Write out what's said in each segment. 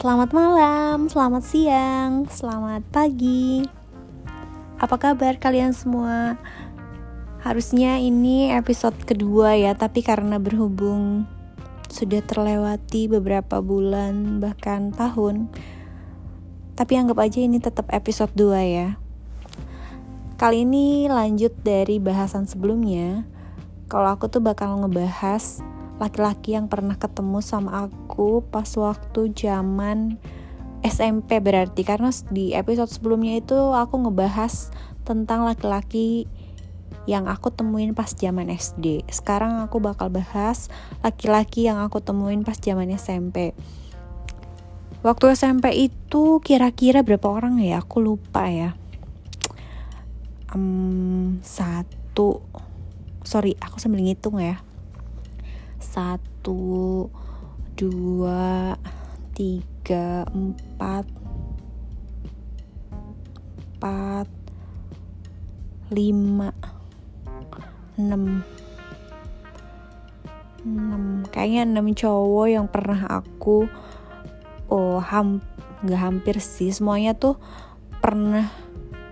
Selamat malam, selamat siang, selamat pagi. Apa kabar kalian semua? Harusnya ini episode kedua ya, tapi karena berhubung sudah terlewati beberapa bulan bahkan tahun, tapi anggap aja ini tetap episode 2 ya. Kali ini lanjut dari bahasan sebelumnya. Kalau aku tuh bakal ngebahas laki-laki yang pernah ketemu sama aku pas waktu zaman SMP berarti karena di episode sebelumnya itu aku ngebahas tentang laki-laki yang aku temuin pas zaman SD. Sekarang aku bakal bahas laki-laki yang aku temuin pas zaman SMP. Waktu SMP itu kira-kira berapa orang ya? Aku lupa ya. Um, satu, sorry, aku sambil ngitung ya satu dua tiga empat empat lima enam. Enam. Kayaknya enam cowok yang pernah aku oh ham nggak hampir sih. Semuanya tuh pernah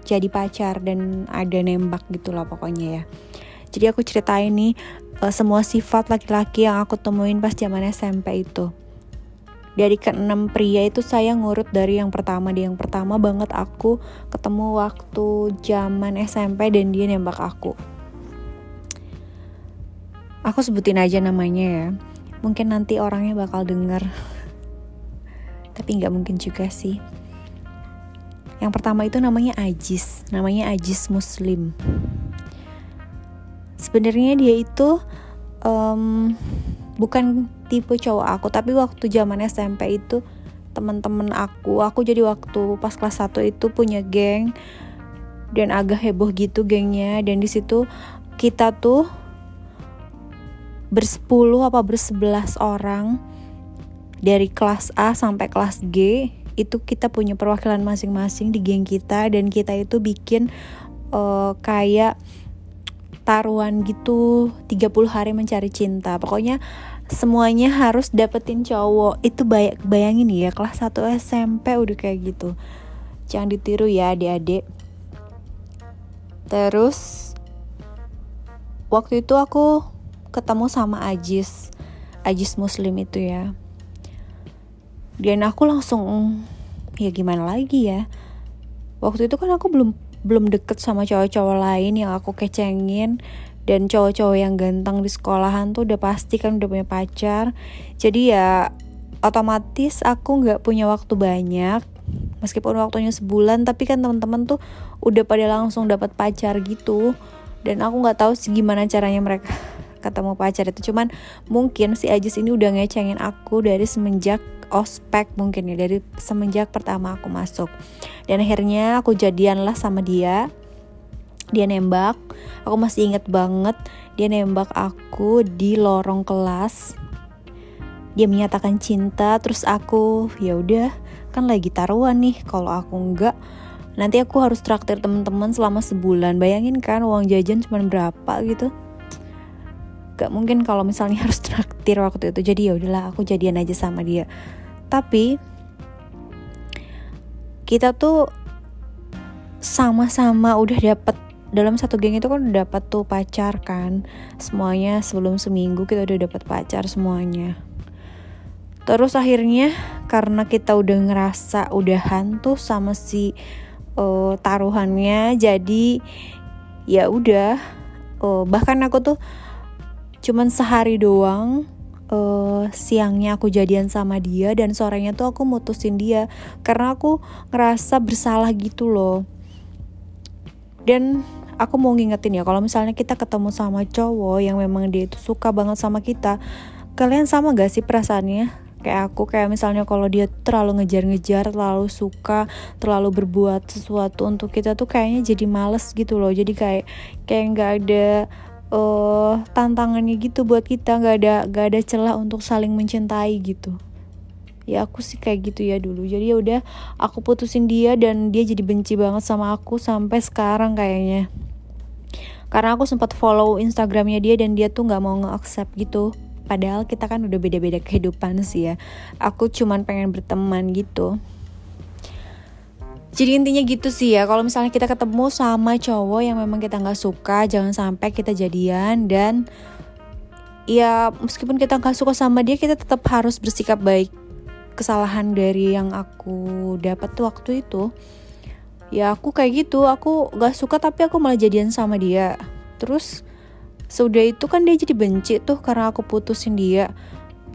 jadi pacar dan ada nembak gitulah pokoknya ya. Jadi aku ceritain nih uh, semua sifat laki-laki yang aku temuin pas zaman SMP itu. Dari keenam pria itu saya ngurut dari yang pertama. Di yang pertama banget aku ketemu waktu zaman SMP dan dia nembak aku. Aku sebutin aja namanya ya. Mungkin nanti orangnya bakal denger. Tapi nggak mungkin juga sih. Yang pertama itu namanya Ajis, namanya Ajis Muslim sebenarnya dia itu um, bukan tipe cowok aku tapi waktu zaman SMP itu teman-teman aku aku jadi waktu pas kelas 1 itu punya geng dan agak heboh gitu gengnya. Dan di situ kita tuh bersepuluh apa bersebelas orang dari kelas A sampai kelas G itu kita punya perwakilan masing-masing di geng kita. Dan kita itu bikin uh, kayak taruhan gitu 30 hari mencari cinta. Pokoknya semuanya harus dapetin cowok. Itu bay bayangin ya kelas 1 SMP udah kayak gitu. Jangan ditiru ya adik-adik. Terus waktu itu aku ketemu sama Ajis. Ajis muslim itu ya. Dan aku langsung ya gimana lagi ya? Waktu itu kan aku belum belum deket sama cowok-cowok lain yang aku kecengin. Dan cowok-cowok yang ganteng di sekolahan tuh udah pasti kan udah punya pacar. Jadi ya otomatis aku nggak punya waktu banyak. Meskipun waktunya sebulan tapi kan teman-teman tuh udah pada langsung dapat pacar gitu. Dan aku nggak tahu gimana caranya mereka ketemu pacar itu. Cuman mungkin si Ajis ini udah ngecengin aku dari semenjak ospek mungkin ya dari semenjak pertama aku masuk. Dan akhirnya aku jadian lah sama dia. Dia nembak. Aku masih inget banget dia nembak aku di lorong kelas. Dia menyatakan cinta terus aku ya udah kan lagi taruhan nih kalau aku enggak nanti aku harus traktir teman-teman selama sebulan. Bayangin kan uang jajan cuma berapa gitu. Gak mungkin kalau misalnya harus traktir waktu itu. Jadi ya udahlah aku jadian aja sama dia tapi kita tuh sama-sama udah dapet dalam satu geng itu kan udah dapat tuh pacar kan. Semuanya sebelum seminggu kita udah dapat pacar semuanya. Terus akhirnya karena kita udah ngerasa udah hantu sama si uh, taruhannya jadi ya udah uh, bahkan aku tuh cuman sehari doang uh, siangnya aku jadian sama dia dan sorenya tuh aku mutusin dia. Karena aku ngerasa bersalah gitu loh. Dan aku mau ngingetin ya kalau misalnya kita ketemu sama cowok yang memang dia itu suka banget sama kita kalian sama gak sih perasaannya? Kayak aku kayak misalnya kalau dia terlalu ngejar-ngejar terlalu suka terlalu berbuat sesuatu untuk kita tuh kayaknya jadi males gitu loh. Jadi kayak kayak nggak ada uh, tantangannya gitu buat kita. Nggak ada nggak ada celah untuk saling mencintai gitu. Ya aku sih kayak gitu ya dulu. Jadi ya udah aku putusin dia dan dia jadi benci banget sama aku sampai sekarang kayaknya. Karena aku sempat follow instagramnya dia dan dia tuh nggak mau nge-accept gitu. Padahal kita kan udah beda-beda kehidupan sih ya. Aku cuman pengen berteman gitu jadi intinya gitu sih ya kalau misalnya kita ketemu sama cowok yang memang kita nggak suka jangan sampai kita jadian dan ya meskipun kita nggak suka sama dia kita tetap harus bersikap baik. Kesalahan dari yang aku dapat waktu itu ya aku kayak gitu aku gak suka tapi aku malah jadian sama dia. Terus sudah itu kan dia jadi benci tuh karena aku putusin dia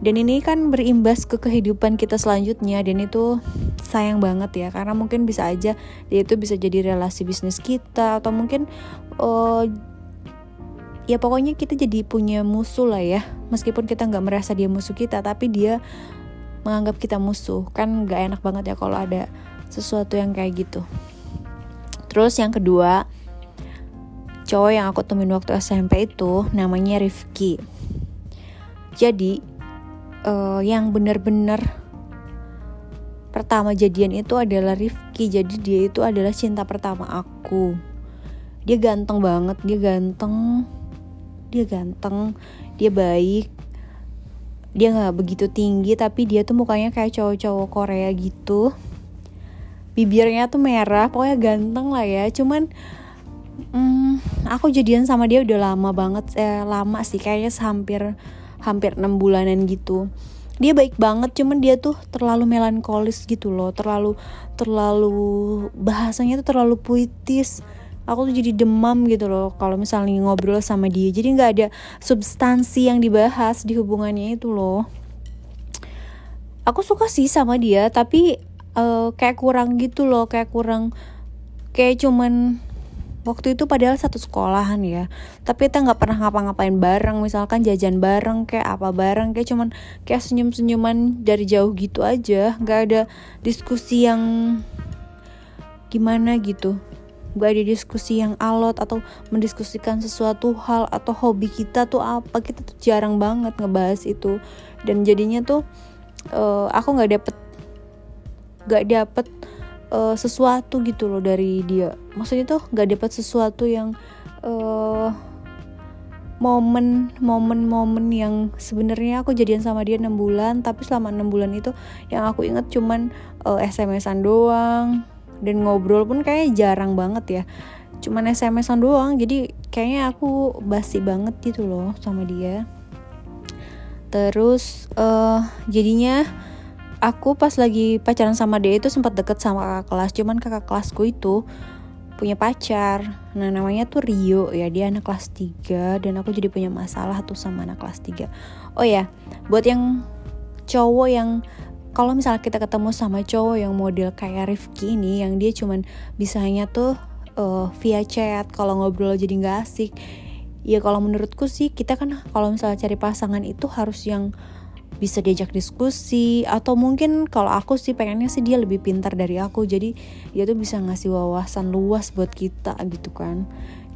dan ini kan berimbas ke kehidupan kita selanjutnya. Dan itu sayang banget ya. Karena mungkin bisa aja dia itu bisa jadi relasi bisnis kita. Atau mungkin uh, ya pokoknya kita jadi punya musuh lah ya. Meskipun kita nggak merasa dia musuh kita tapi dia menganggap kita musuh. Kan nggak enak banget ya kalau ada sesuatu yang kayak gitu. Terus yang kedua cowok yang aku temuin waktu SMP itu namanya Rifki jadi uh, yang benar-benar pertama jadian itu adalah Rifki jadi dia itu adalah cinta pertama aku. Dia ganteng banget dia ganteng dia ganteng dia baik. Dia nggak begitu tinggi tapi dia tuh mukanya kayak cowok-cowok Korea gitu. Bibirnya tuh merah pokoknya ganteng lah ya. Cuman hmm, aku jadian sama dia udah lama banget eh, lama sih kayaknya hampir hampir enam bulanan gitu. Dia baik banget cuman dia tuh terlalu melankolis gitu loh. Terlalu terlalu bahasanya tuh terlalu puitis. Aku tuh jadi demam gitu loh kalau misalnya ngobrol sama dia. Jadi nggak ada substansi yang dibahas di hubungannya itu loh. Aku suka sih sama dia tapi uh, kayak kurang gitu loh kayak kurang kayak cuman waktu itu padahal satu sekolahan ya. Tapi kita nggak pernah ngapa-ngapain bareng. Misalkan jajan bareng kayak apa bareng kayak cuman kayak senyum-senyuman dari jauh gitu aja. Nggak ada diskusi yang gimana gitu. Gak ada diskusi yang alot atau mendiskusikan sesuatu hal atau hobi kita tuh apa. Kita tuh jarang banget ngebahas itu. Dan jadinya tuh uh, aku nggak dapet nggak dapet uh, sesuatu gitu loh dari dia. Maksudnya tuh nggak dapet sesuatu yang uh, momen momen momen yang sebenarnya aku jadian sama dia enam bulan tapi selama enam bulan itu yang aku inget cuman uh, SMS-an doang dan ngobrol pun kayaknya jarang banget ya. Cuman SMS-an doang jadi kayaknya aku basi banget gitu loh sama dia. Terus uh, jadinya aku pas lagi pacaran sama dia itu sempat deket sama kakak kelas cuman kakak kelasku itu punya pacar. Nah namanya tuh Rio. Ya dia anak kelas 3 dan aku jadi punya masalah tuh sama anak kelas 3 oh ya buat yang cowok yang kalau misalnya kita ketemu sama cowok yang model kayak Rifki ini yang dia cuman bisanya tuh uh, via chat kalau ngobrol jadi nggak asik. Ya kalau menurutku sih kita kan kalau misalnya cari pasangan itu harus yang bisa diajak diskusi atau mungkin kalau aku sih pengennya sih dia lebih pintar dari aku jadi dia tuh bisa ngasih wawasan luas buat kita gitu kan.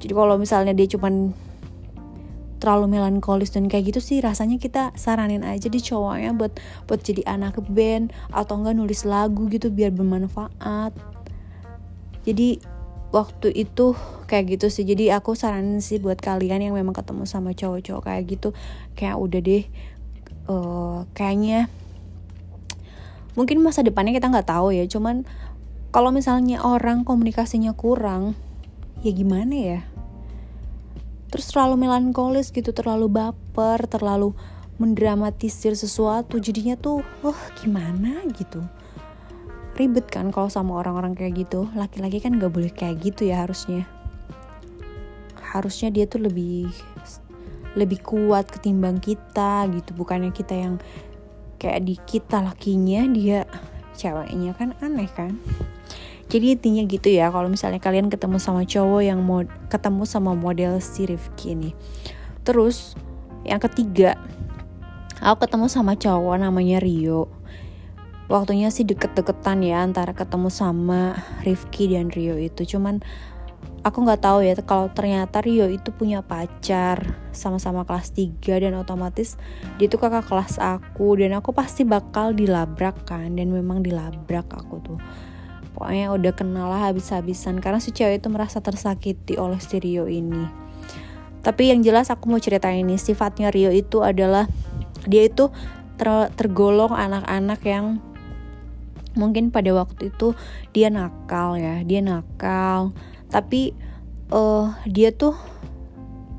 Jadi kalau misalnya dia cuman terlalu melankolis dan kayak gitu sih rasanya kita saranin aja di cowoknya buat buat jadi anak band atau enggak nulis lagu gitu biar bermanfaat. Jadi waktu itu kayak gitu sih jadi aku saranin sih buat kalian yang memang ketemu sama cowok-cowok kayak gitu kayak udah deh uh, kayaknya mungkin masa depannya kita nggak tahu ya cuman kalau misalnya orang komunikasinya kurang ya gimana ya? Terus terlalu melankolis gitu terlalu baper terlalu mendramatisir sesuatu jadinya tuh oh, gimana? gitu. Ribet kan kalau sama orang-orang kayak gitu. Laki-laki kan gak boleh kayak gitu ya harusnya. Harusnya dia tuh lebih lebih kuat ketimbang kita gitu. Bukannya kita yang kayak di kita lakinya dia ceweknya kan aneh kan. Jadi intinya gitu ya kalau misalnya kalian ketemu sama cowok yang mau ketemu sama model si Rifki ini. Terus yang ketiga aku ketemu sama cowok namanya Rio. Waktunya sih deket-deketan ya antara ketemu sama Rifki dan Rio itu. Cuman aku nggak tahu ya kalau ternyata Rio itu punya pacar sama-sama kelas 3 dan otomatis dia itu kakak kelas aku dan aku pasti bakal dilabrak kan dan memang dilabrak aku tuh. Pokoknya udah kenal lah habis-habisan karena si cewek itu merasa tersakiti oleh si Rio ini. Tapi yang jelas aku mau ceritain ini sifatnya Rio itu adalah dia itu ter tergolong anak-anak yang mungkin pada waktu itu dia nakal ya dia nakal tapi uh, dia tuh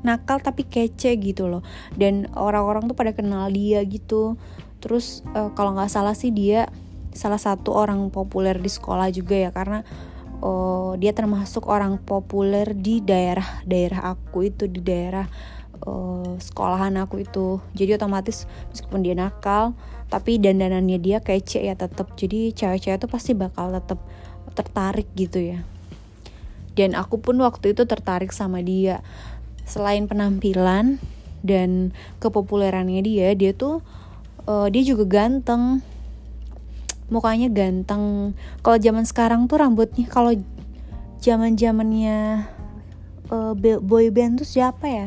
nakal tapi kece gitu loh. Dan orang-orang tuh pada kenal dia gitu. Terus uh, kalau nggak salah sih dia salah satu orang populer di sekolah juga ya. Karena uh, dia termasuk orang populer di daerah daerah aku itu di daerah uh, sekolahan aku itu. Jadi otomatis meskipun dia nakal tapi dandanannya dia kece ya tetap jadi cewek-cewek tuh pasti bakal tetap tertarik gitu ya dan aku pun waktu itu tertarik sama dia. Selain penampilan dan kepopulerannya dia dia tuh uh, dia juga ganteng. Mukanya ganteng. Kalau zaman sekarang tuh rambutnya kalau zaman zamannya uh, boy band tuh siapa ya?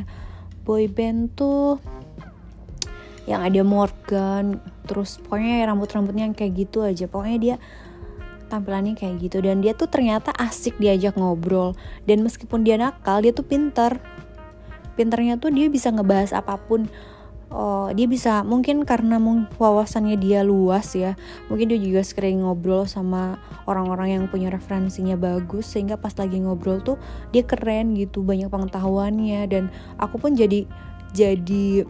Boy band tuh yang ada Morgan terus pokoknya rambut-rambutnya yang kayak gitu aja. Pokoknya dia tampilannya kayak gitu. Dan dia tuh ternyata asik diajak ngobrol. Dan meskipun dia nakal dia tuh pinter. Pinternya tuh dia bisa ngebahas apa pun. Oh, dia bisa mungkin karena wawasannya dia luas ya mungkin dia juga sering ngobrol sama orang-orang yang punya referensinya bagus sehingga pas lagi ngobrol tuh dia keren gitu banyak pengetahuannya. Dan aku pun jadi jadi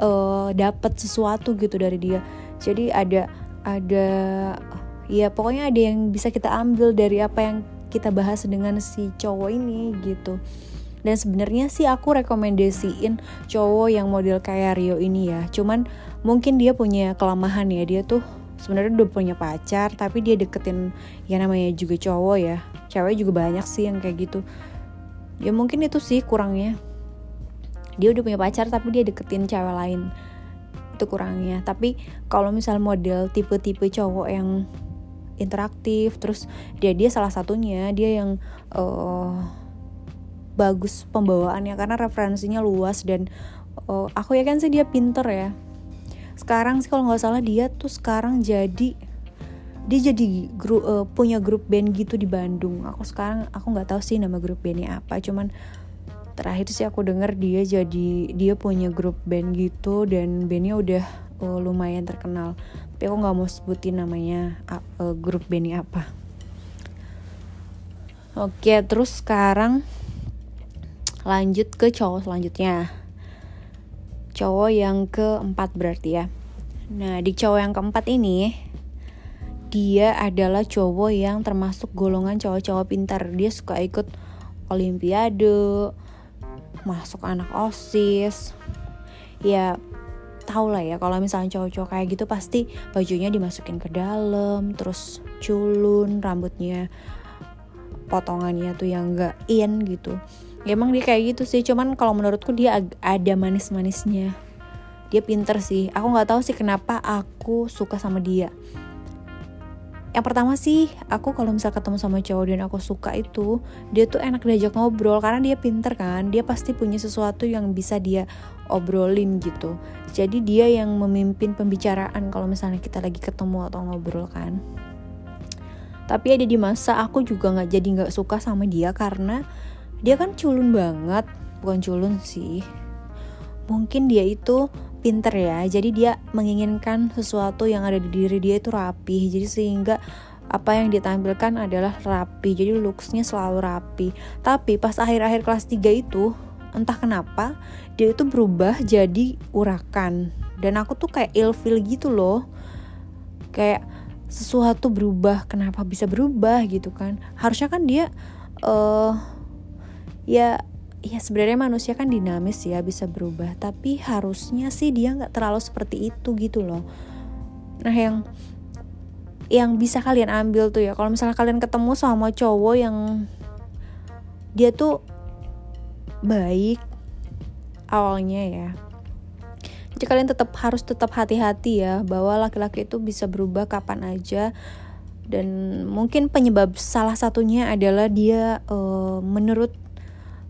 uh, dapat sesuatu gitu dari dia. Jadi ada ada ya pokoknya ada yang bisa kita ambil dari apa yang kita bahas dengan si cowok ini gitu. Dan sebenarnya sih aku rekomendasiin cowok yang model kayak Rio ini ya. Cuman mungkin dia punya kelemahan ya. Dia tuh sebenarnya udah punya pacar tapi dia deketin ya namanya juga cowok ya. Cewek juga banyak sih yang kayak gitu. Ya mungkin itu sih kurangnya. Dia udah punya pacar tapi dia deketin cewek lain. Itu kurangnya. Tapi kalau misal model tipe-tipe cowok yang interaktif terus dia dia salah satunya dia yang uh, bagus pembawaannya karena referensinya luas dan uh, aku yakin sih dia pinter ya. Sekarang sih kalau nggak salah dia tuh sekarang jadi dia jadi grup uh, punya grup band gitu di Bandung. Aku sekarang aku nggak tahu sih nama grup bandnya apa cuman terakhir sih aku denger dia jadi dia punya grup band gitu dan bandnya udah uh, lumayan terkenal. Tapi aku nggak mau sebutin namanya uh, grup bandnya apa. Oke terus sekarang lanjut ke cowok selanjutnya. Cowok yang keempat berarti ya. Nah di cowok yang keempat ini dia adalah cowok yang termasuk golongan cowok-cowok pintar. Dia suka ikut olimpiade masuk anak osis. Ya tau lah ya kalau misalnya cowok-cowok kayak gitu pasti bajunya dimasukin ke dalam terus culun rambutnya potongannya tuh yang gak in gitu. Ya emang dia kayak gitu sih cuman kalau menurutku dia ada manis-manisnya. Dia pinter sih aku nggak tahu sih kenapa aku suka sama dia yang pertama sih aku kalau misal ketemu sama cowok dan aku suka itu dia tuh enak diajak ngobrol karena dia pinter kan. Dia pasti punya sesuatu yang bisa dia obrolin gitu. Jadi dia yang memimpin pembicaraan kalau misalnya kita lagi ketemu atau ngobrol kan. Tapi ada di masa aku juga nggak jadi nggak suka sama dia karena dia kan culun banget. Bukan culun sih. Mungkin dia itu pinter ya. Jadi dia menginginkan sesuatu yang ada di diri dia itu rapi jadi sehingga apa yang ditampilkan adalah rapi jadi looksnya selalu rapi tapi pas akhir-akhir kelas 3 itu entah kenapa dia itu berubah jadi urakan. Dan aku tuh kayak ilfil gitu loh. Kayak sesuatu berubah kenapa bisa berubah gitu kan? Harusnya kan dia uh, ya ya sebenarnya manusia kan dinamis ya bisa berubah. Tapi harusnya sih dia nggak terlalu seperti itu gitu loh. Nah yang yang bisa kalian ambil tuh ya kalau misalnya kalian ketemu sama cowok yang dia tuh baik awalnya ya. Jadi kalian tetap harus tetap hati-hati ya bahwa laki-laki itu bisa berubah kapan aja. Dan mungkin penyebab salah satunya adalah dia uh, menurut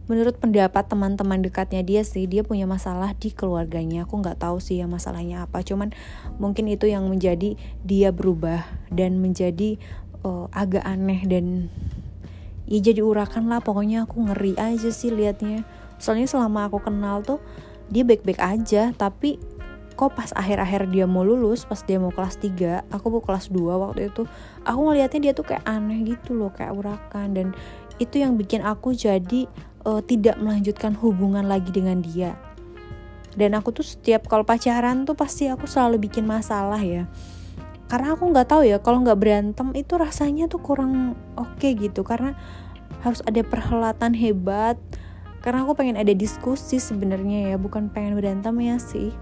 menurut pendapat teman-teman dekatnya dia sih dia punya masalah di keluarganya. Aku nggak tahu sih ya masalahnya apa cuman mungkin itu yang menjadi dia berubah dan menjadi uh, agak aneh dan ya jadi urakan lah. Pokoknya aku ngeri aja sih liatnya. Soalnya selama aku kenal tuh dia baik-baik aja tapi kok pas akhir-akhir dia mau lulus pas dia mau kelas 3 aku mau kelas 2 waktu itu aku ngelihatnya dia tuh kayak aneh gitu loh kayak urakan. Dan itu yang bikin aku jadi uh, tidak melanjutkan hubungan lagi dengan dia. Dan aku tuh setiap kalau pacaran tuh pasti aku selalu bikin masalah ya. Karena aku nggak tahu ya kalau nggak berantem itu rasanya tuh kurang oke okay gitu. Karena harus ada perhelatan hebat. Karena aku pengen ada diskusi sebenarnya ya bukan pengen berantem ya sih.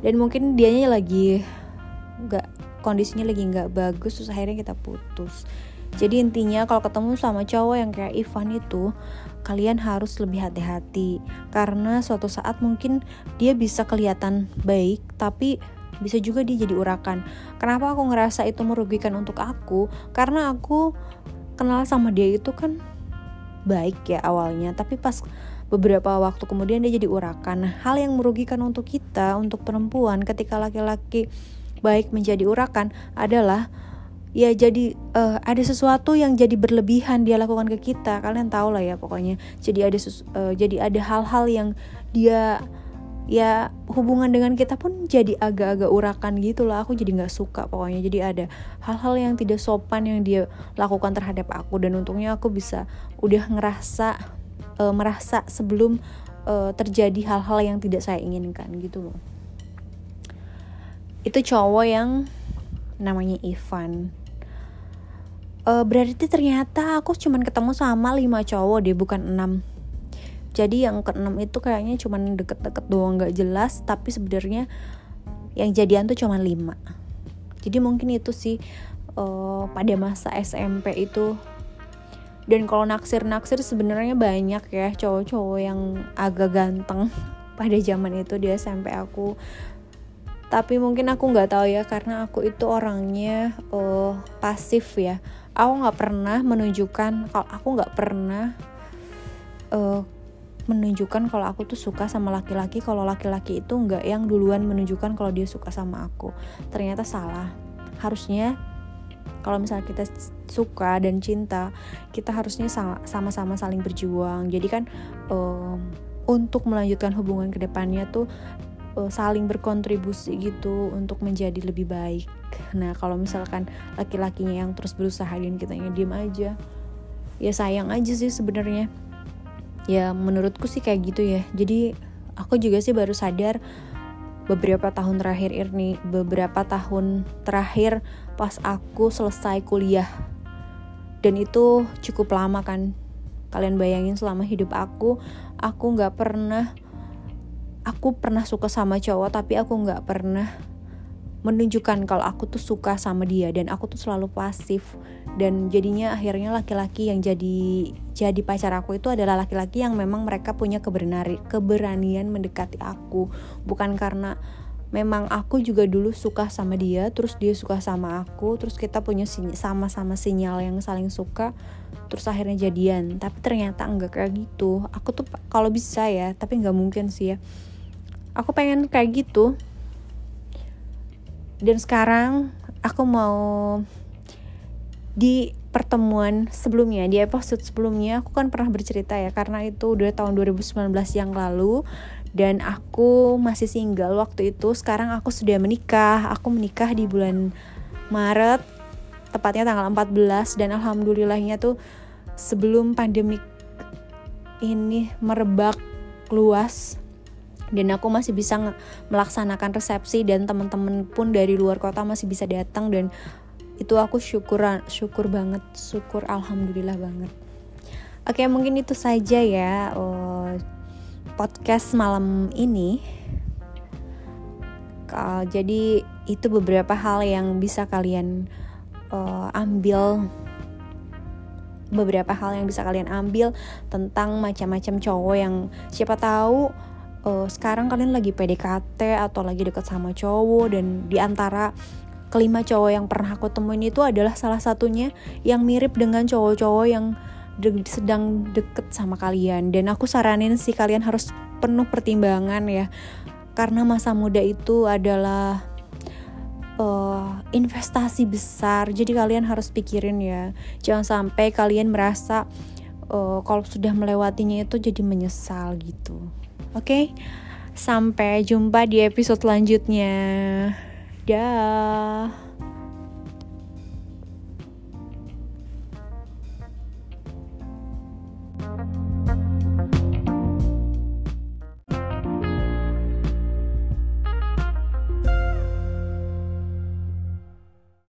Dan mungkin dianya lagi nggak kondisinya lagi nggak bagus terus akhirnya kita putus jadi intinya kalau ketemu sama cowok yang kayak Ivan itu kalian harus lebih hati-hati. Karena suatu saat mungkin dia bisa kelihatan baik tapi bisa juga dia jadi urakan. Kenapa aku ngerasa itu merugikan untuk aku? Karena aku kenal sama dia itu kan baik ya awalnya tapi pas beberapa waktu kemudian dia jadi urakan. Hal yang merugikan untuk kita, untuk perempuan ketika laki-laki baik menjadi urakan adalah ya jadi uh, ada sesuatu yang jadi berlebihan dia lakukan ke kita. Kalian tahu lah ya pokoknya. Jadi ada uh, jadi ada hal-hal yang dia ya hubungan dengan kita pun jadi agak-agak urakan gitu lah. Aku jadi nggak suka pokoknya. Jadi ada hal-hal yang tidak sopan yang dia lakukan terhadap aku. Dan untungnya aku bisa udah ngerasa uh, merasa sebelum uh, terjadi hal-hal yang tidak saya inginkan gitu loh. Itu cowok yang namanya Ivan uh, berarti ternyata aku cuman ketemu sama lima cowok deh bukan enam. Jadi yang keenam itu kayaknya cuman deket-deket doang nggak jelas. Tapi sebenarnya yang jadian tuh cuma lima. Jadi mungkin itu sih uh, pada masa SMP itu. Dan kalau naksir naksir sebenarnya banyak ya cowok-cowok yang agak ganteng pada zaman itu dia sampai aku. Tapi mungkin aku nggak tahu ya karena aku itu orangnya uh, pasif ya aku nggak pernah menunjukkan kalau aku nggak pernah uh, menunjukkan kalau aku tuh suka sama laki-laki kalau laki-laki itu nggak yang duluan menunjukkan kalau dia suka sama aku. Ternyata salah. Harusnya kalau misalnya kita suka dan cinta kita harusnya sama-sama saling berjuang. Jadi kan um, untuk melanjutkan hubungan ke depannya tuh uh, saling berkontribusi gitu untuk menjadi lebih baik. Nah kalau misalkan laki-lakinya yang terus berusaha dan kita yang diem aja ya sayang aja sih sebenarnya. Ya menurutku sih kayak gitu ya. Jadi aku juga sih baru sadar beberapa tahun terakhir ini beberapa tahun terakhir pas aku selesai kuliah. Dan itu cukup lama kan. Kalian bayangin selama hidup aku aku nggak pernah aku pernah suka sama cowok tapi aku nggak pernah menunjukkan kalau aku tuh suka sama dia dan aku tuh selalu pasif. Dan jadinya akhirnya laki-laki yang jadi jadi pacar aku itu adalah laki-laki yang memang mereka punya keberanian keberanian mendekati aku. Bukan karena memang aku juga dulu suka sama dia terus dia suka sama aku terus kita punya sama-sama sinyal yang saling suka terus akhirnya jadian. Tapi ternyata enggak kayak gitu. Aku tuh kalau bisa ya tapi nggak mungkin sih ya. Aku pengen kayak gitu. Dan sekarang aku mau di pertemuan sebelumnya di episode sebelumnya aku kan pernah bercerita ya karena itu udah tahun 2019 yang lalu. Dan aku masih single waktu itu. Sekarang aku sudah menikah. Aku menikah di bulan Maret tepatnya tanggal 14 dan alhamdulillahnya tuh sebelum pandemik ini merebak luas dan aku masih bisa melaksanakan resepsi dan teman-teman pun dari luar kota masih bisa datang dan itu aku syukur syukur banget syukur alhamdulillah banget. Oke mungkin itu saja ya uh, podcast malam ini. Jadi itu beberapa hal yang bisa kalian uh, ambil beberapa hal yang bisa kalian ambil tentang macam-macam cowok yang siapa tahu uh, sekarang kalian lagi PDKT atau lagi deket sama cowok dan di antara kelima cowok yang pernah aku temuin itu adalah salah satunya yang mirip dengan cowok-cowok yang de sedang deket sama kalian. Dan aku saranin sih kalian harus penuh pertimbangan ya karena masa muda itu adalah uh, investasi besar jadi kalian harus pikirin ya jangan sampai kalian merasa uh, kalau sudah melewatinya itu jadi menyesal gitu Oke, okay? Sampai jumpa di episode selanjutnya. Dah.